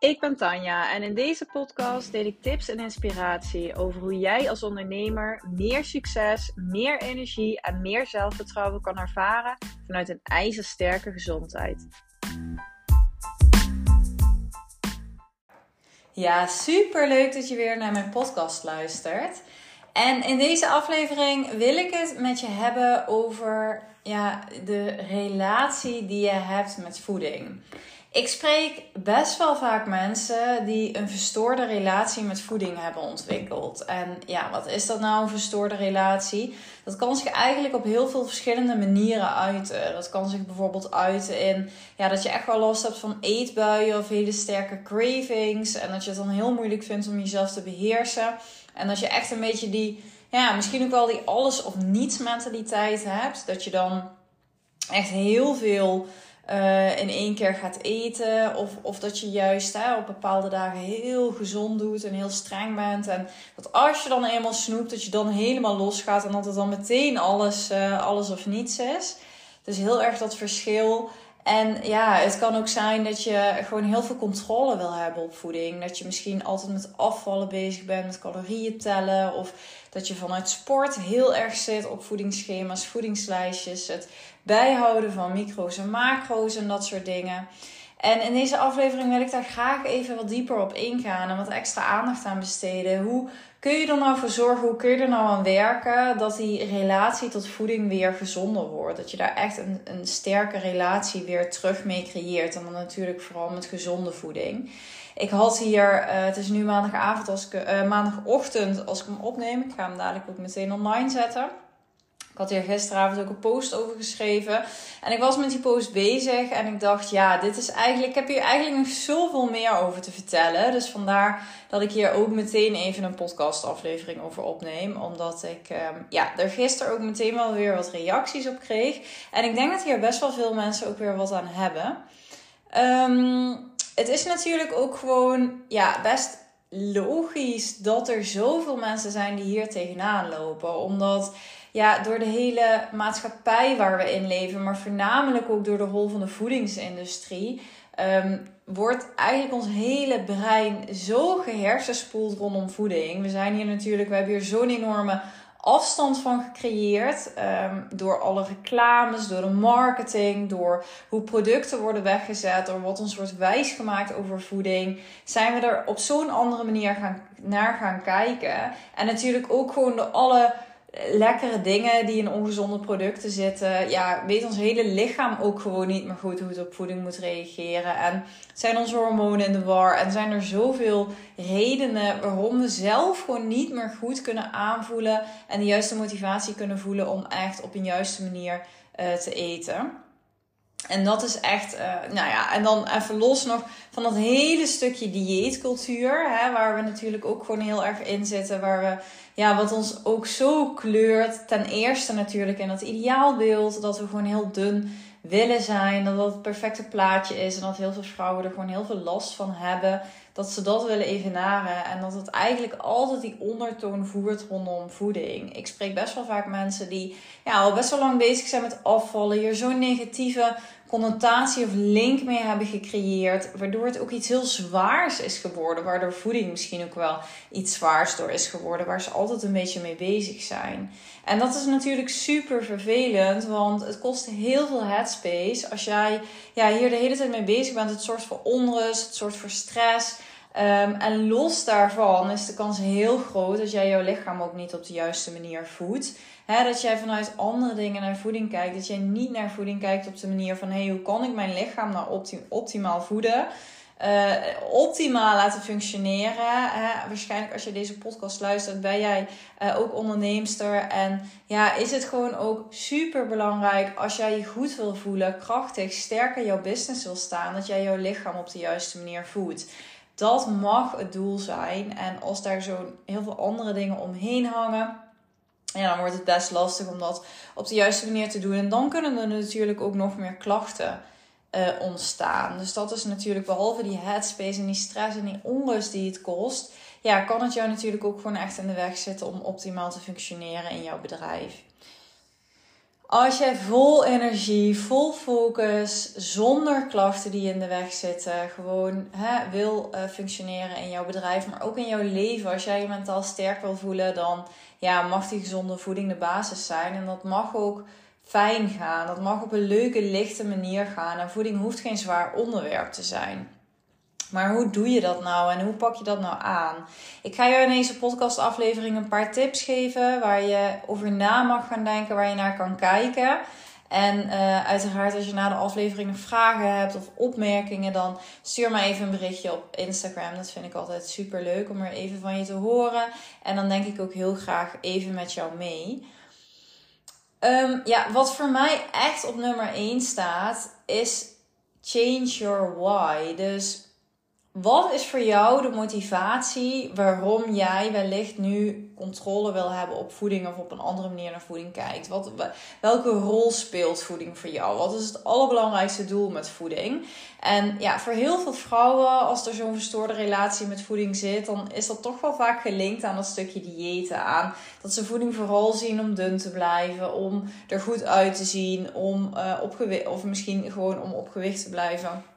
Ik ben Tanja en in deze podcast deel ik tips en inspiratie over hoe jij als ondernemer meer succes, meer energie en meer zelfvertrouwen kan ervaren vanuit een ijzersterke gezondheid. Ja, super leuk dat je weer naar mijn podcast luistert. En in deze aflevering wil ik het met je hebben over ja, de relatie die je hebt met voeding. Ik spreek best wel vaak mensen die een verstoorde relatie met voeding hebben ontwikkeld. En ja, wat is dat nou, een verstoorde relatie? Dat kan zich eigenlijk op heel veel verschillende manieren uiten. Dat kan zich bijvoorbeeld uiten in ja, dat je echt wel last hebt van eetbuien of hele sterke cravings. En dat je het dan heel moeilijk vindt om jezelf te beheersen. En dat je echt een beetje die, ja, misschien ook wel die alles of niets mentaliteit hebt. Dat je dan echt heel veel uh, in één keer gaat eten. Of, of dat je juist hè, op bepaalde dagen heel gezond doet en heel streng bent. En dat als je dan eenmaal snoept, dat je dan helemaal losgaat. En dat het dan meteen alles, uh, alles of niets is. Dus heel erg dat verschil. En ja, het kan ook zijn dat je gewoon heel veel controle wil hebben op voeding. Dat je misschien altijd met afvallen bezig bent, met calorieën tellen. Of dat je vanuit sport heel erg zit op voedingsschema's, voedingslijstjes. Het bijhouden van micro's en macro's en dat soort dingen. En in deze aflevering wil ik daar graag even wat dieper op ingaan en wat extra aandacht aan besteden. Hoe kun je er nou voor zorgen, hoe kun je er nou aan werken dat die relatie tot voeding weer gezonder wordt? Dat je daar echt een, een sterke relatie weer terug mee creëert. En dan natuurlijk vooral met gezonde voeding. Ik had hier, uh, het is nu maandagavond als ik, uh, maandagochtend als ik hem opneem. Ik ga hem dadelijk ook meteen online zetten. Ik had hier gisteravond ook een post over geschreven. En ik was met die post bezig. En ik dacht, ja, dit is eigenlijk. Ik heb hier eigenlijk nog zoveel meer over te vertellen. Dus vandaar dat ik hier ook meteen even een podcastaflevering over opneem. Omdat ik um, ja, er gisteren ook meteen wel weer wat reacties op kreeg. En ik denk dat hier best wel veel mensen ook weer wat aan hebben. Um, het is natuurlijk ook gewoon ja, best logisch dat er zoveel mensen zijn die hier tegenaan lopen. Omdat ja, door de hele maatschappij waar we in leven, maar voornamelijk ook door de rol van de voedingsindustrie, um, wordt eigenlijk ons hele brein zo gehersenspoeld rondom voeding. We zijn hier natuurlijk, we hebben hier zo'n enorme afstand van gecreëerd. Um, door alle reclames, door de marketing, door hoe producten worden weggezet, door wat ons wordt wijsgemaakt over voeding. Zijn we er op zo'n andere manier gaan, naar gaan kijken. En natuurlijk ook gewoon door alle lekkere dingen die in ongezonde producten zitten. Ja, weet ons hele lichaam ook gewoon niet meer goed hoe het op voeding moet reageren. En zijn onze hormonen in de war. En zijn er zoveel redenen waarom we zelf gewoon niet meer goed kunnen aanvoelen. En de juiste motivatie kunnen voelen om echt op een juiste manier uh, te eten. En dat is echt, uh, nou ja, en dan even los nog van dat hele stukje dieetcultuur, hè, waar we natuurlijk ook gewoon heel erg in zitten, waar we, ja, wat ons ook zo kleurt. Ten eerste natuurlijk in dat ideaalbeeld, dat we gewoon heel dun willen zijn, dat dat het perfecte plaatje is en dat heel veel vrouwen er gewoon heel veel last van hebben dat ze dat willen evenaren. En dat het eigenlijk altijd die ondertoon voert rondom voeding. Ik spreek best wel vaak mensen die ja, al best wel lang bezig zijn met afvallen. Hier zo'n negatieve connotatie of link mee hebben gecreëerd. Waardoor het ook iets heel zwaars is geworden. Waardoor voeding misschien ook wel iets zwaars door is geworden. Waar ze altijd een beetje mee bezig zijn. En dat is natuurlijk super vervelend. Want het kost heel veel headspace. Als jij ja, hier de hele tijd mee bezig bent. Het zorgt voor onrust. Het zorgt voor stress. Um, en los daarvan is de kans heel groot dat jij jouw lichaam ook niet op de juiste manier voedt. Dat jij vanuit andere dingen naar voeding kijkt. Dat jij niet naar voeding kijkt op de manier van: hey, hoe kan ik mijn lichaam nou optimaal voeden? Uh, optimaal laten functioneren. Hè? Waarschijnlijk als je deze podcast luistert, ben jij uh, ook onderneemster. En ja, is het gewoon ook super belangrijk als jij je goed wil voelen, krachtig, sterker jouw business wil staan, dat jij jouw lichaam op de juiste manier voedt. Dat mag het doel zijn. En als daar zo heel veel andere dingen omheen hangen, ja, dan wordt het best lastig om dat op de juiste manier te doen. En dan kunnen er natuurlijk ook nog meer klachten uh, ontstaan. Dus dat is natuurlijk behalve die headspace en die stress en die onrust die het kost. Ja, kan het jou natuurlijk ook gewoon echt in de weg zitten om optimaal te functioneren in jouw bedrijf. Als jij vol energie, vol focus, zonder klachten die in de weg zitten, gewoon hè, wil uh, functioneren in jouw bedrijf, maar ook in jouw leven. Als jij je mentaal sterk wil voelen, dan ja, mag die gezonde voeding de basis zijn. En dat mag ook fijn gaan. Dat mag op een leuke, lichte manier gaan. En voeding hoeft geen zwaar onderwerp te zijn. Maar hoe doe je dat nou en hoe pak je dat nou aan? Ik ga je in deze podcastaflevering een paar tips geven waar je over na mag gaan denken, waar je naar kan kijken. En uh, uiteraard, als je na de aflevering vragen hebt of opmerkingen, dan stuur me even een berichtje op Instagram. Dat vind ik altijd super leuk om er even van je te horen. En dan denk ik ook heel graag even met jou mee. Um, ja, wat voor mij echt op nummer 1 staat, is change your why. Dus wat is voor jou de motivatie waarom jij wellicht nu controle wil hebben op voeding of op een andere manier naar voeding kijkt? Wat, welke rol speelt voeding voor jou? Wat is het allerbelangrijkste doel met voeding? En ja, voor heel veel vrouwen, als er zo'n verstoorde relatie met voeding zit, dan is dat toch wel vaak gelinkt aan dat stukje diëten. Aan dat ze voeding vooral zien om dun te blijven, om er goed uit te zien, om uh, op of misschien gewoon om op gewicht te blijven.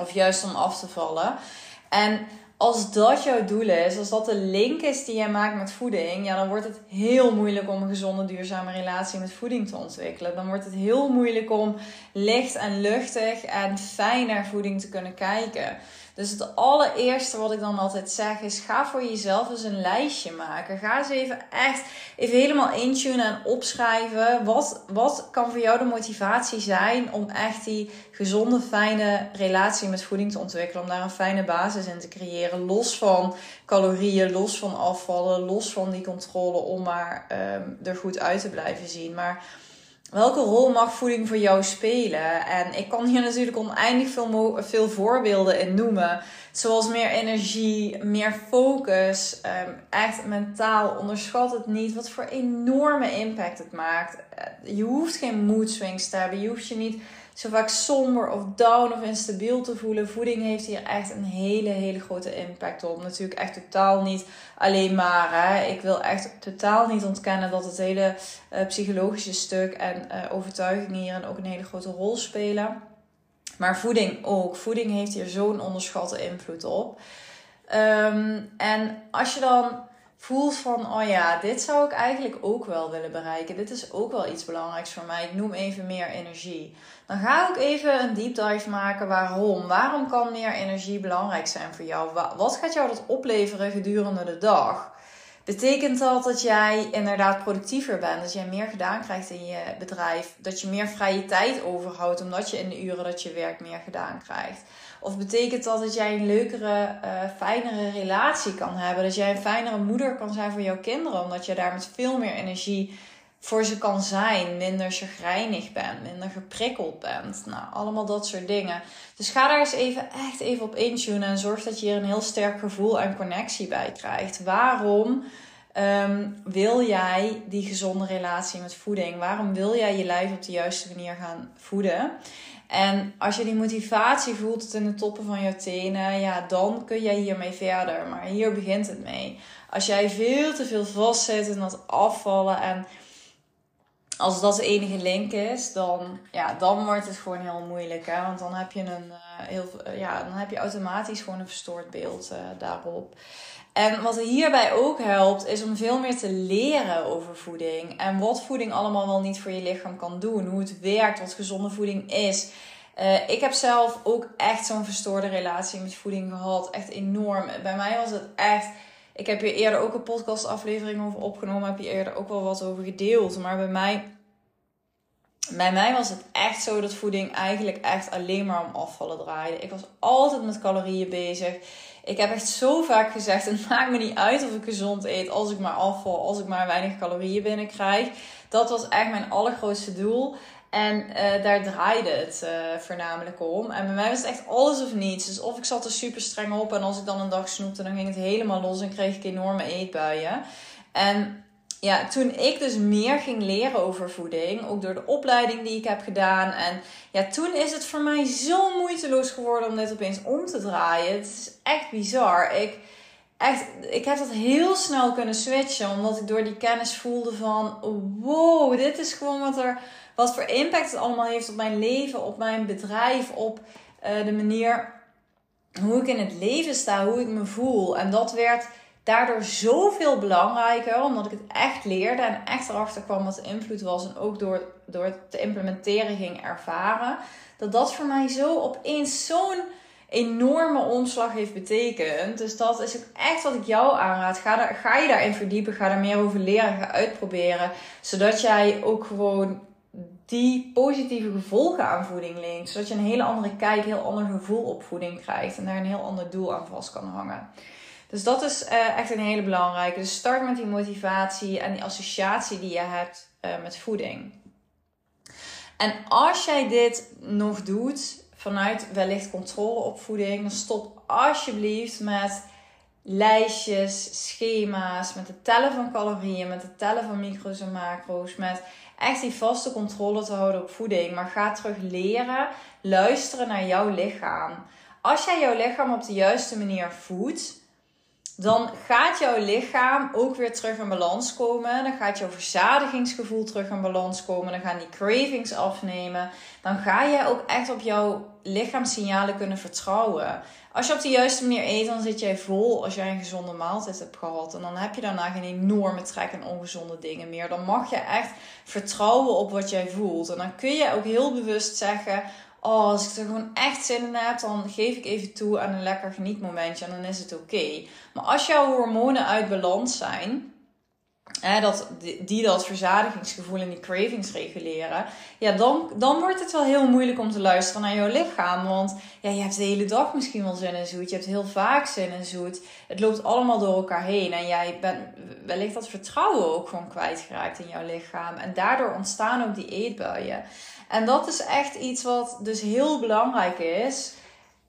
Of juist om af te vallen. En als dat jouw doel is, als dat de link is die je maakt met voeding, ja, dan wordt het heel moeilijk om een gezonde, duurzame relatie met voeding te ontwikkelen. Dan wordt het heel moeilijk om licht en luchtig en fijn naar voeding te kunnen kijken. Dus het allereerste wat ik dan altijd zeg is: ga voor jezelf eens een lijstje maken. Ga eens even echt even helemaal intunen en opschrijven. Wat, wat kan voor jou de motivatie zijn om echt die gezonde, fijne relatie met voeding te ontwikkelen? Om daar een fijne basis in te creëren. Los van calorieën, los van afvallen, los van die controle om maar um, er goed uit te blijven zien. Maar welke rol mag voeding voor jou spelen? En ik kan hier natuurlijk oneindig veel, veel voorbeelden in noemen. Zoals meer energie, meer focus. Um, echt mentaal. Onderschat het niet wat voor enorme impact het maakt. Je hoeft geen mood swings te hebben. Je hoeft je niet zo vaak somber of down of instabiel te voelen. Voeding heeft hier echt een hele, hele grote impact op. Natuurlijk echt totaal niet alleen maar. Hè. Ik wil echt totaal niet ontkennen dat het hele uh, psychologische stuk en uh, overtuigingen hier ook een hele grote rol spelen. Maar voeding ook. Voeding heeft hier zo'n onderschatte invloed op. Um, en als je dan voelt van, oh ja, dit zou ik eigenlijk ook wel willen bereiken. Dit is ook wel iets belangrijks voor mij. Ik noem even meer energie. Dan ga ik even een deep dive maken. Waarom? Waarom kan meer energie belangrijk zijn voor jou? Wat gaat jou dat opleveren gedurende de dag? Betekent dat dat jij inderdaad productiever bent? Dat jij meer gedaan krijgt in je bedrijf? Dat je meer vrije tijd overhoudt omdat je in de uren dat je werkt meer gedaan krijgt? Of betekent dat dat jij een leukere, uh, fijnere relatie kan hebben? Dat jij een fijnere moeder kan zijn voor jouw kinderen, omdat je daar met veel meer energie voor ze kan zijn. Minder chagrijnig bent, minder geprikkeld bent. Nou, allemaal dat soort dingen. Dus ga daar eens even echt even op intunen en zorg dat je hier een heel sterk gevoel en connectie bij krijgt. Waarom um, wil jij die gezonde relatie met voeding? Waarom wil jij je lijf op de juiste manier gaan voeden? En als je die motivatie voelt tot in de toppen van je tenen, ja, dan kun jij hiermee verder. Maar hier begint het mee. Als jij veel te veel vastzit in dat afvallen en als dat de enige link is, dan, ja, dan wordt het gewoon heel moeilijk. Hè? Want dan heb je, een, uh, heel, ja, dan heb je automatisch gewoon een verstoord beeld uh, daarop. En wat hierbij ook helpt, is om veel meer te leren over voeding. En wat voeding allemaal wel niet voor je lichaam kan doen. Hoe het werkt, wat gezonde voeding is. Uh, ik heb zelf ook echt zo'n verstoorde relatie met voeding gehad. Echt enorm. Bij mij was het echt. Ik heb hier eerder ook een podcastaflevering over opgenomen. Heb je eerder ook wel wat over gedeeld. Maar bij mij. Bij mij was het echt zo dat voeding eigenlijk echt alleen maar om afvallen draaide. Ik was altijd met calorieën bezig. Ik heb echt zo vaak gezegd: het maakt me niet uit of ik gezond eet, als ik maar afval, als ik maar weinig calorieën binnenkrijg. Dat was echt mijn allergrootste doel. En uh, daar draaide het uh, voornamelijk om. En bij mij was het echt alles of niets. Dus of ik zat er super streng op en als ik dan een dag snoepte, dan ging het helemaal los en kreeg ik enorme eetbuien. En ja, toen ik dus meer ging leren over voeding, ook door de opleiding die ik heb gedaan. En ja, toen is het voor mij zo moeiteloos geworden om dit opeens om te draaien. Het is echt bizar. Ik, echt, ik heb dat heel snel kunnen switchen. Omdat ik door die kennis voelde van, wow, dit is gewoon wat er, wat voor impact het allemaal heeft op mijn leven, op mijn bedrijf, op uh, de manier hoe ik in het leven sta, hoe ik me voel. En dat werd daardoor zoveel belangrijker, omdat ik het echt leerde en echt erachter kwam wat de invloed was. En ook door, door het te implementeren ging ervaren. Dat dat voor mij zo opeens zo'n enorme omslag heeft betekend. Dus dat is ook echt wat ik jou aanraad. Ga, daar, ga je daarin verdiepen, ga er meer over leren, ga uitproberen. Zodat jij ook gewoon die positieve gevolgen aan voeding linkt. Zodat je een hele andere kijk, een heel ander gevoel op voeding krijgt. En daar een heel ander doel aan vast kan hangen. Dus dat is uh, echt een hele belangrijke. Dus start met die motivatie en die associatie die je hebt uh, met voeding. En als jij dit nog doet vanuit wellicht controle op voeding, dan stop alsjeblieft met lijstjes, schema's, met het tellen van calorieën, met het tellen van micro's en macro's, met echt die vaste controle te houden op voeding. Maar ga terug leren, luisteren naar jouw lichaam. Als jij jouw lichaam op de juiste manier voedt, dan gaat jouw lichaam ook weer terug in balans komen. Dan gaat jouw verzadigingsgevoel terug in balans komen. Dan gaan die cravings afnemen. Dan ga jij ook echt op jouw lichaamssignalen kunnen vertrouwen. Als je op de juiste manier eet, dan zit jij vol als jij een gezonde maaltijd hebt gehad. En dan heb je daarna geen enorme trek en ongezonde dingen meer. Dan mag je echt vertrouwen op wat jij voelt. En dan kun je ook heel bewust zeggen: oh, als ik er gewoon echt zin in heb, dan geef ik even toe aan een lekker genietmomentje en dan is het oké. Maar als jouw hormonen uit balans zijn, hè, dat, die dat verzadigingsgevoel en die cravings reguleren, ja, dan, dan wordt het wel heel moeilijk om te luisteren naar jouw lichaam. Want ja, je hebt de hele dag misschien wel zin in zoet, je hebt heel vaak zin in zoet. Het loopt allemaal door elkaar heen en jij bent wellicht dat vertrouwen ook gewoon kwijtgeraakt in jouw lichaam. En daardoor ontstaan ook die eetbuien. En dat is echt iets wat dus heel belangrijk is.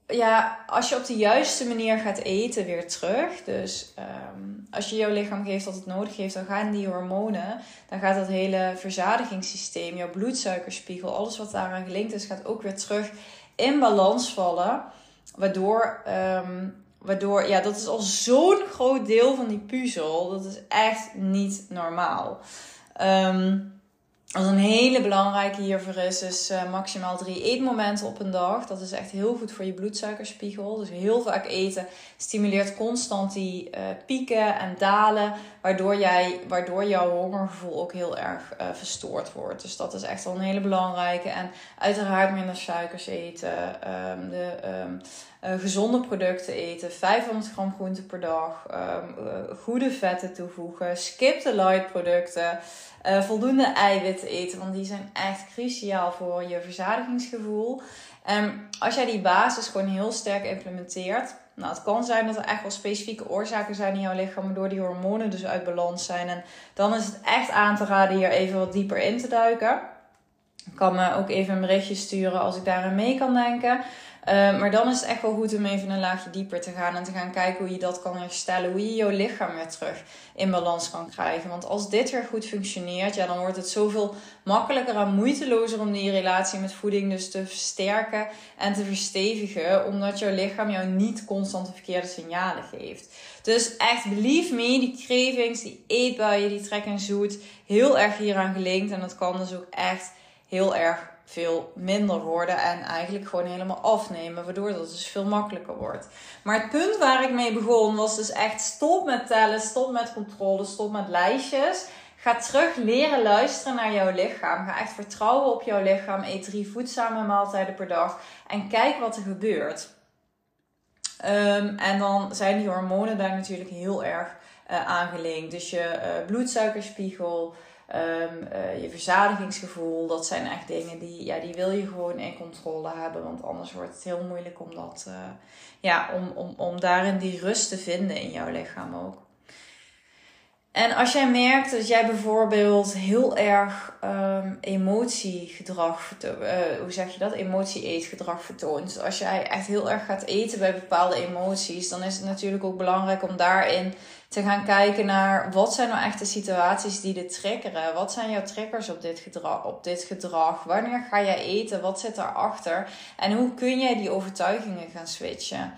Ja, als je op de juiste manier gaat eten weer terug. Dus um, als je jouw lichaam geeft wat het nodig heeft, dan gaan die hormonen, dan gaat dat hele verzadigingssysteem, jouw bloedsuikerspiegel, alles wat daaraan gelinkt is, gaat ook weer terug in balans vallen. Waardoor, um, waardoor ja, dat is al zo'n groot deel van die puzzel. Dat is echt niet normaal. Um, wat een hele belangrijke hiervoor is, is uh, maximaal drie eetmomenten op een dag. Dat is echt heel goed voor je bloedsuikerspiegel. Dus heel vaak eten stimuleert constant die uh, pieken en dalen, waardoor, jij, waardoor jouw hongergevoel ook heel erg uh, verstoord wordt. Dus dat is echt wel een hele belangrijke. En uiteraard minder suikers eten, um, de um, gezonde producten eten, 500 gram groente per dag, um, goede vetten toevoegen, skip de light producten. Uh, voldoende eiwitten eten, want die zijn echt cruciaal voor je verzadigingsgevoel. En als jij die basis gewoon heel sterk implementeert, nou, het kan zijn dat er echt wel specifieke oorzaken zijn in jouw lichaam, waardoor die hormonen dus uit balans zijn. En dan is het echt aan te raden hier even wat dieper in te duiken. Ik kan me ook even een berichtje sturen als ik daarin mee kan denken. Uh, maar dan is het echt wel goed om even een laagje dieper te gaan en te gaan kijken hoe je dat kan herstellen. Hoe je jouw lichaam weer terug in balans kan krijgen. Want als dit weer goed functioneert, ja, dan wordt het zoveel makkelijker en moeitelozer om die relatie met voeding dus te versterken en te verstevigen. Omdat jouw lichaam jou niet constant de verkeerde signalen geeft. Dus echt, believe me, die cravings, die eetbuien, die trek en zoet, heel erg hieraan gelinkt. En dat kan dus ook echt heel erg veel minder worden en eigenlijk gewoon helemaal afnemen, waardoor dat dus veel makkelijker wordt. Maar het punt waar ik mee begon was dus echt stop met tellen, stop met controle, stop met lijstjes. Ga terug leren luisteren naar jouw lichaam. Ga echt vertrouwen op jouw lichaam. Eet drie voedzame maaltijden per dag en kijk wat er gebeurt. Um, en dan zijn die hormonen daar natuurlijk heel erg uh, aangelinkt. Dus je uh, bloedsuikerspiegel, Um, uh, je verzadigingsgevoel, dat zijn echt dingen die, ja, die wil je gewoon in controle hebben. Want anders wordt het heel moeilijk om, dat, uh, ja, om, om, om daarin die rust te vinden in jouw lichaam ook. En als jij merkt dat jij bijvoorbeeld heel erg um, emotiegedrag, uh, hoe zeg je dat? Emotie-eetgedrag vertoont. Als jij echt heel erg gaat eten bij bepaalde emoties, dan is het natuurlijk ook belangrijk om daarin te gaan kijken naar wat zijn nou echt de situaties die dit triggeren. Wat zijn jouw triggers op dit gedrag? Op dit gedrag? Wanneer ga jij eten? Wat zit daarachter? En hoe kun jij die overtuigingen gaan switchen?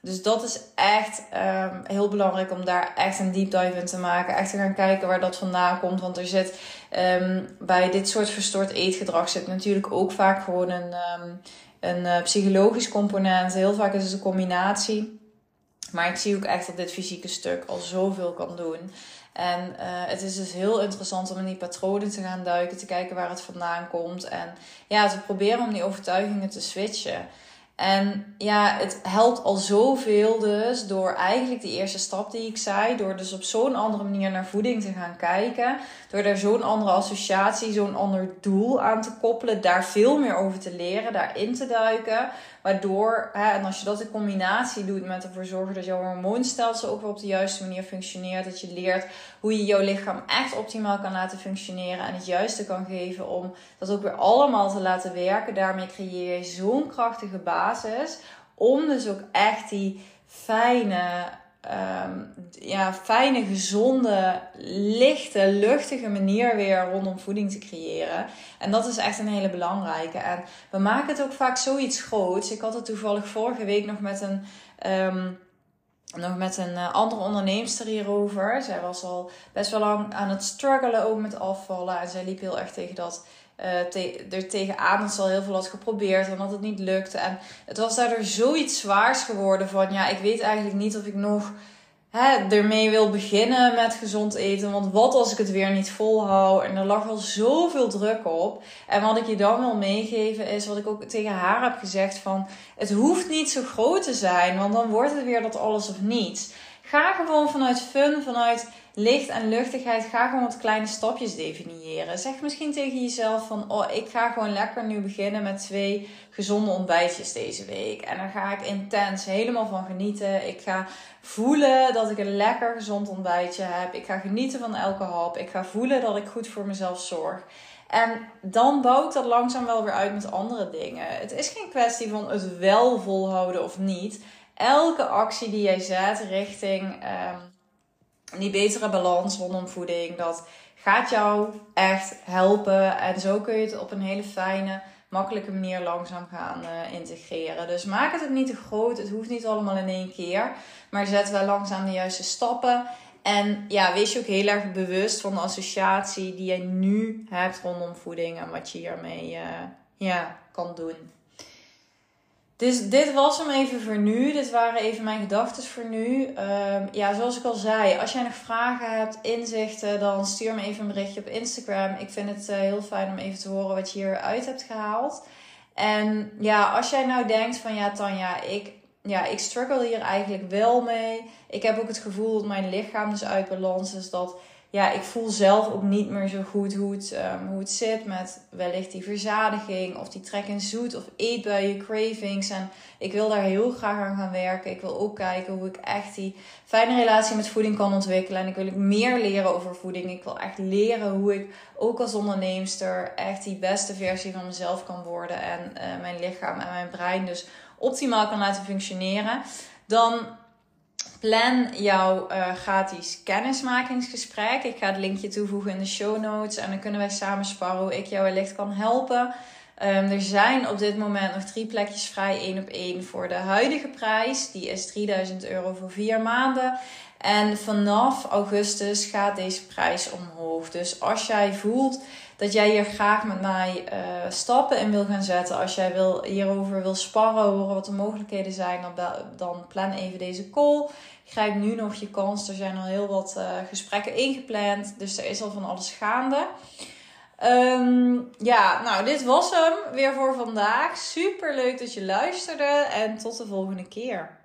Dus dat is echt um, heel belangrijk om daar echt een deep dive in te maken. Echt te gaan kijken waar dat vandaan komt. Want er zit um, bij dit soort verstoord eetgedrag zit natuurlijk ook vaak gewoon een, um, een uh, psychologisch component. Heel vaak is het een combinatie. Maar ik zie ook echt dat dit fysieke stuk al zoveel kan doen. En uh, het is dus heel interessant om in die patronen te gaan duiken, te kijken waar het vandaan komt. En ja, te proberen om die overtuigingen te switchen. En ja, het helpt al zoveel dus door eigenlijk die eerste stap die ik zei. Door dus op zo'n andere manier naar voeding te gaan kijken. Door daar zo'n andere associatie, zo'n ander doel aan te koppelen. Daar veel meer over te leren, daarin te duiken. Waardoor, hè, en als je dat in combinatie doet met ervoor zorgen dat jouw hormoonstelsel ook weer op de juiste manier functioneert. Dat je leert hoe je jouw lichaam echt optimaal kan laten functioneren. En het juiste kan geven om dat ook weer allemaal te laten werken. Daarmee creëer je zo'n krachtige basis. Om dus ook echt die fijne, um, ja, fijne, gezonde, lichte, luchtige manier weer rondom voeding te creëren. En dat is echt een hele belangrijke. En we maken het ook vaak zoiets groots. Ik had het toevallig vorige week nog met een. Um, nog met een uh, andere onderneemster hierover. Zij was al best wel lang aan het struggelen ook met afvallen. En zij liep heel erg tegen dat uh, te er tegenaan dat al heel veel had geprobeerd en dat het niet lukte. En het was daardoor zoiets zwaars geworden van ja, ik weet eigenlijk niet of ik nog hè, ermee wil beginnen met gezond eten. Want wat als ik het weer niet volhoud? En er lag al zoveel druk op. En wat ik je dan wil meegeven is wat ik ook tegen haar heb gezegd van het hoeft niet zo groot te zijn, want dan wordt het weer dat alles of niets. Ga gewoon vanuit fun, vanuit licht en luchtigheid, ga gewoon wat kleine stapjes definiëren. Zeg misschien tegen jezelf van, oh, ik ga gewoon lekker nu beginnen met twee gezonde ontbijtjes deze week. En daar ga ik intens helemaal van genieten. Ik ga voelen dat ik een lekker gezond ontbijtje heb. Ik ga genieten van elke hap. Ik ga voelen dat ik goed voor mezelf zorg. En dan bouw ik dat langzaam wel weer uit met andere dingen. Het is geen kwestie van het wel volhouden of niet. Elke actie die jij zet richting um, die betere balans rondom voeding, dat gaat jou echt helpen. En zo kun je het op een hele fijne, makkelijke manier langzaam gaan uh, integreren. Dus maak het niet te groot. Het hoeft niet allemaal in één keer. Maar zet wel langzaam de juiste stappen. En ja, wees je ook heel erg bewust van de associatie die jij nu hebt rondom voeding en wat je hiermee uh, ja, kan doen. Dus dit was hem even voor nu. Dit waren even mijn gedachten voor nu. Um, ja, zoals ik al zei, als jij nog vragen hebt, inzichten, dan stuur me even een berichtje op Instagram. Ik vind het uh, heel fijn om even te horen wat je hieruit hebt gehaald. En ja, als jij nou denkt van ja, Tanja, ik, ja, ik struggle hier eigenlijk wel mee. Ik heb ook het gevoel dat mijn lichaam dus uit is. Dat ja, ik voel zelf ook niet meer zo goed hoe het, um, hoe het zit met wellicht die verzadiging of die trek in zoet of eetbuien, cravings. En ik wil daar heel graag aan gaan werken. Ik wil ook kijken hoe ik echt die fijne relatie met voeding kan ontwikkelen. En ik wil ook meer leren over voeding. Ik wil echt leren hoe ik ook als onderneemster echt die beste versie van mezelf kan worden. En uh, mijn lichaam en mijn brein dus optimaal kan laten functioneren. Dan plan jouw uh, gratis kennismakingsgesprek. Ik ga het linkje toevoegen in de show notes. En dan kunnen wij samen sparren hoe ik jou wellicht kan helpen. Um, er zijn op dit moment nog drie plekjes vrij, één op één voor de huidige prijs. Die is 3000 euro voor vier maanden. En vanaf augustus gaat deze prijs omhoog. Dus als jij voelt dat jij hier graag met mij uh, stappen in wil gaan zetten. Als jij wil, hierover wil sparren, horen wat de mogelijkheden zijn, dan, dan plan even deze call. Grijp nu nog je kans. Er zijn al heel wat uh, gesprekken ingepland. Dus er is al van alles gaande. Um, ja, nou, dit was hem weer voor vandaag. Super leuk dat je luisterde. En tot de volgende keer.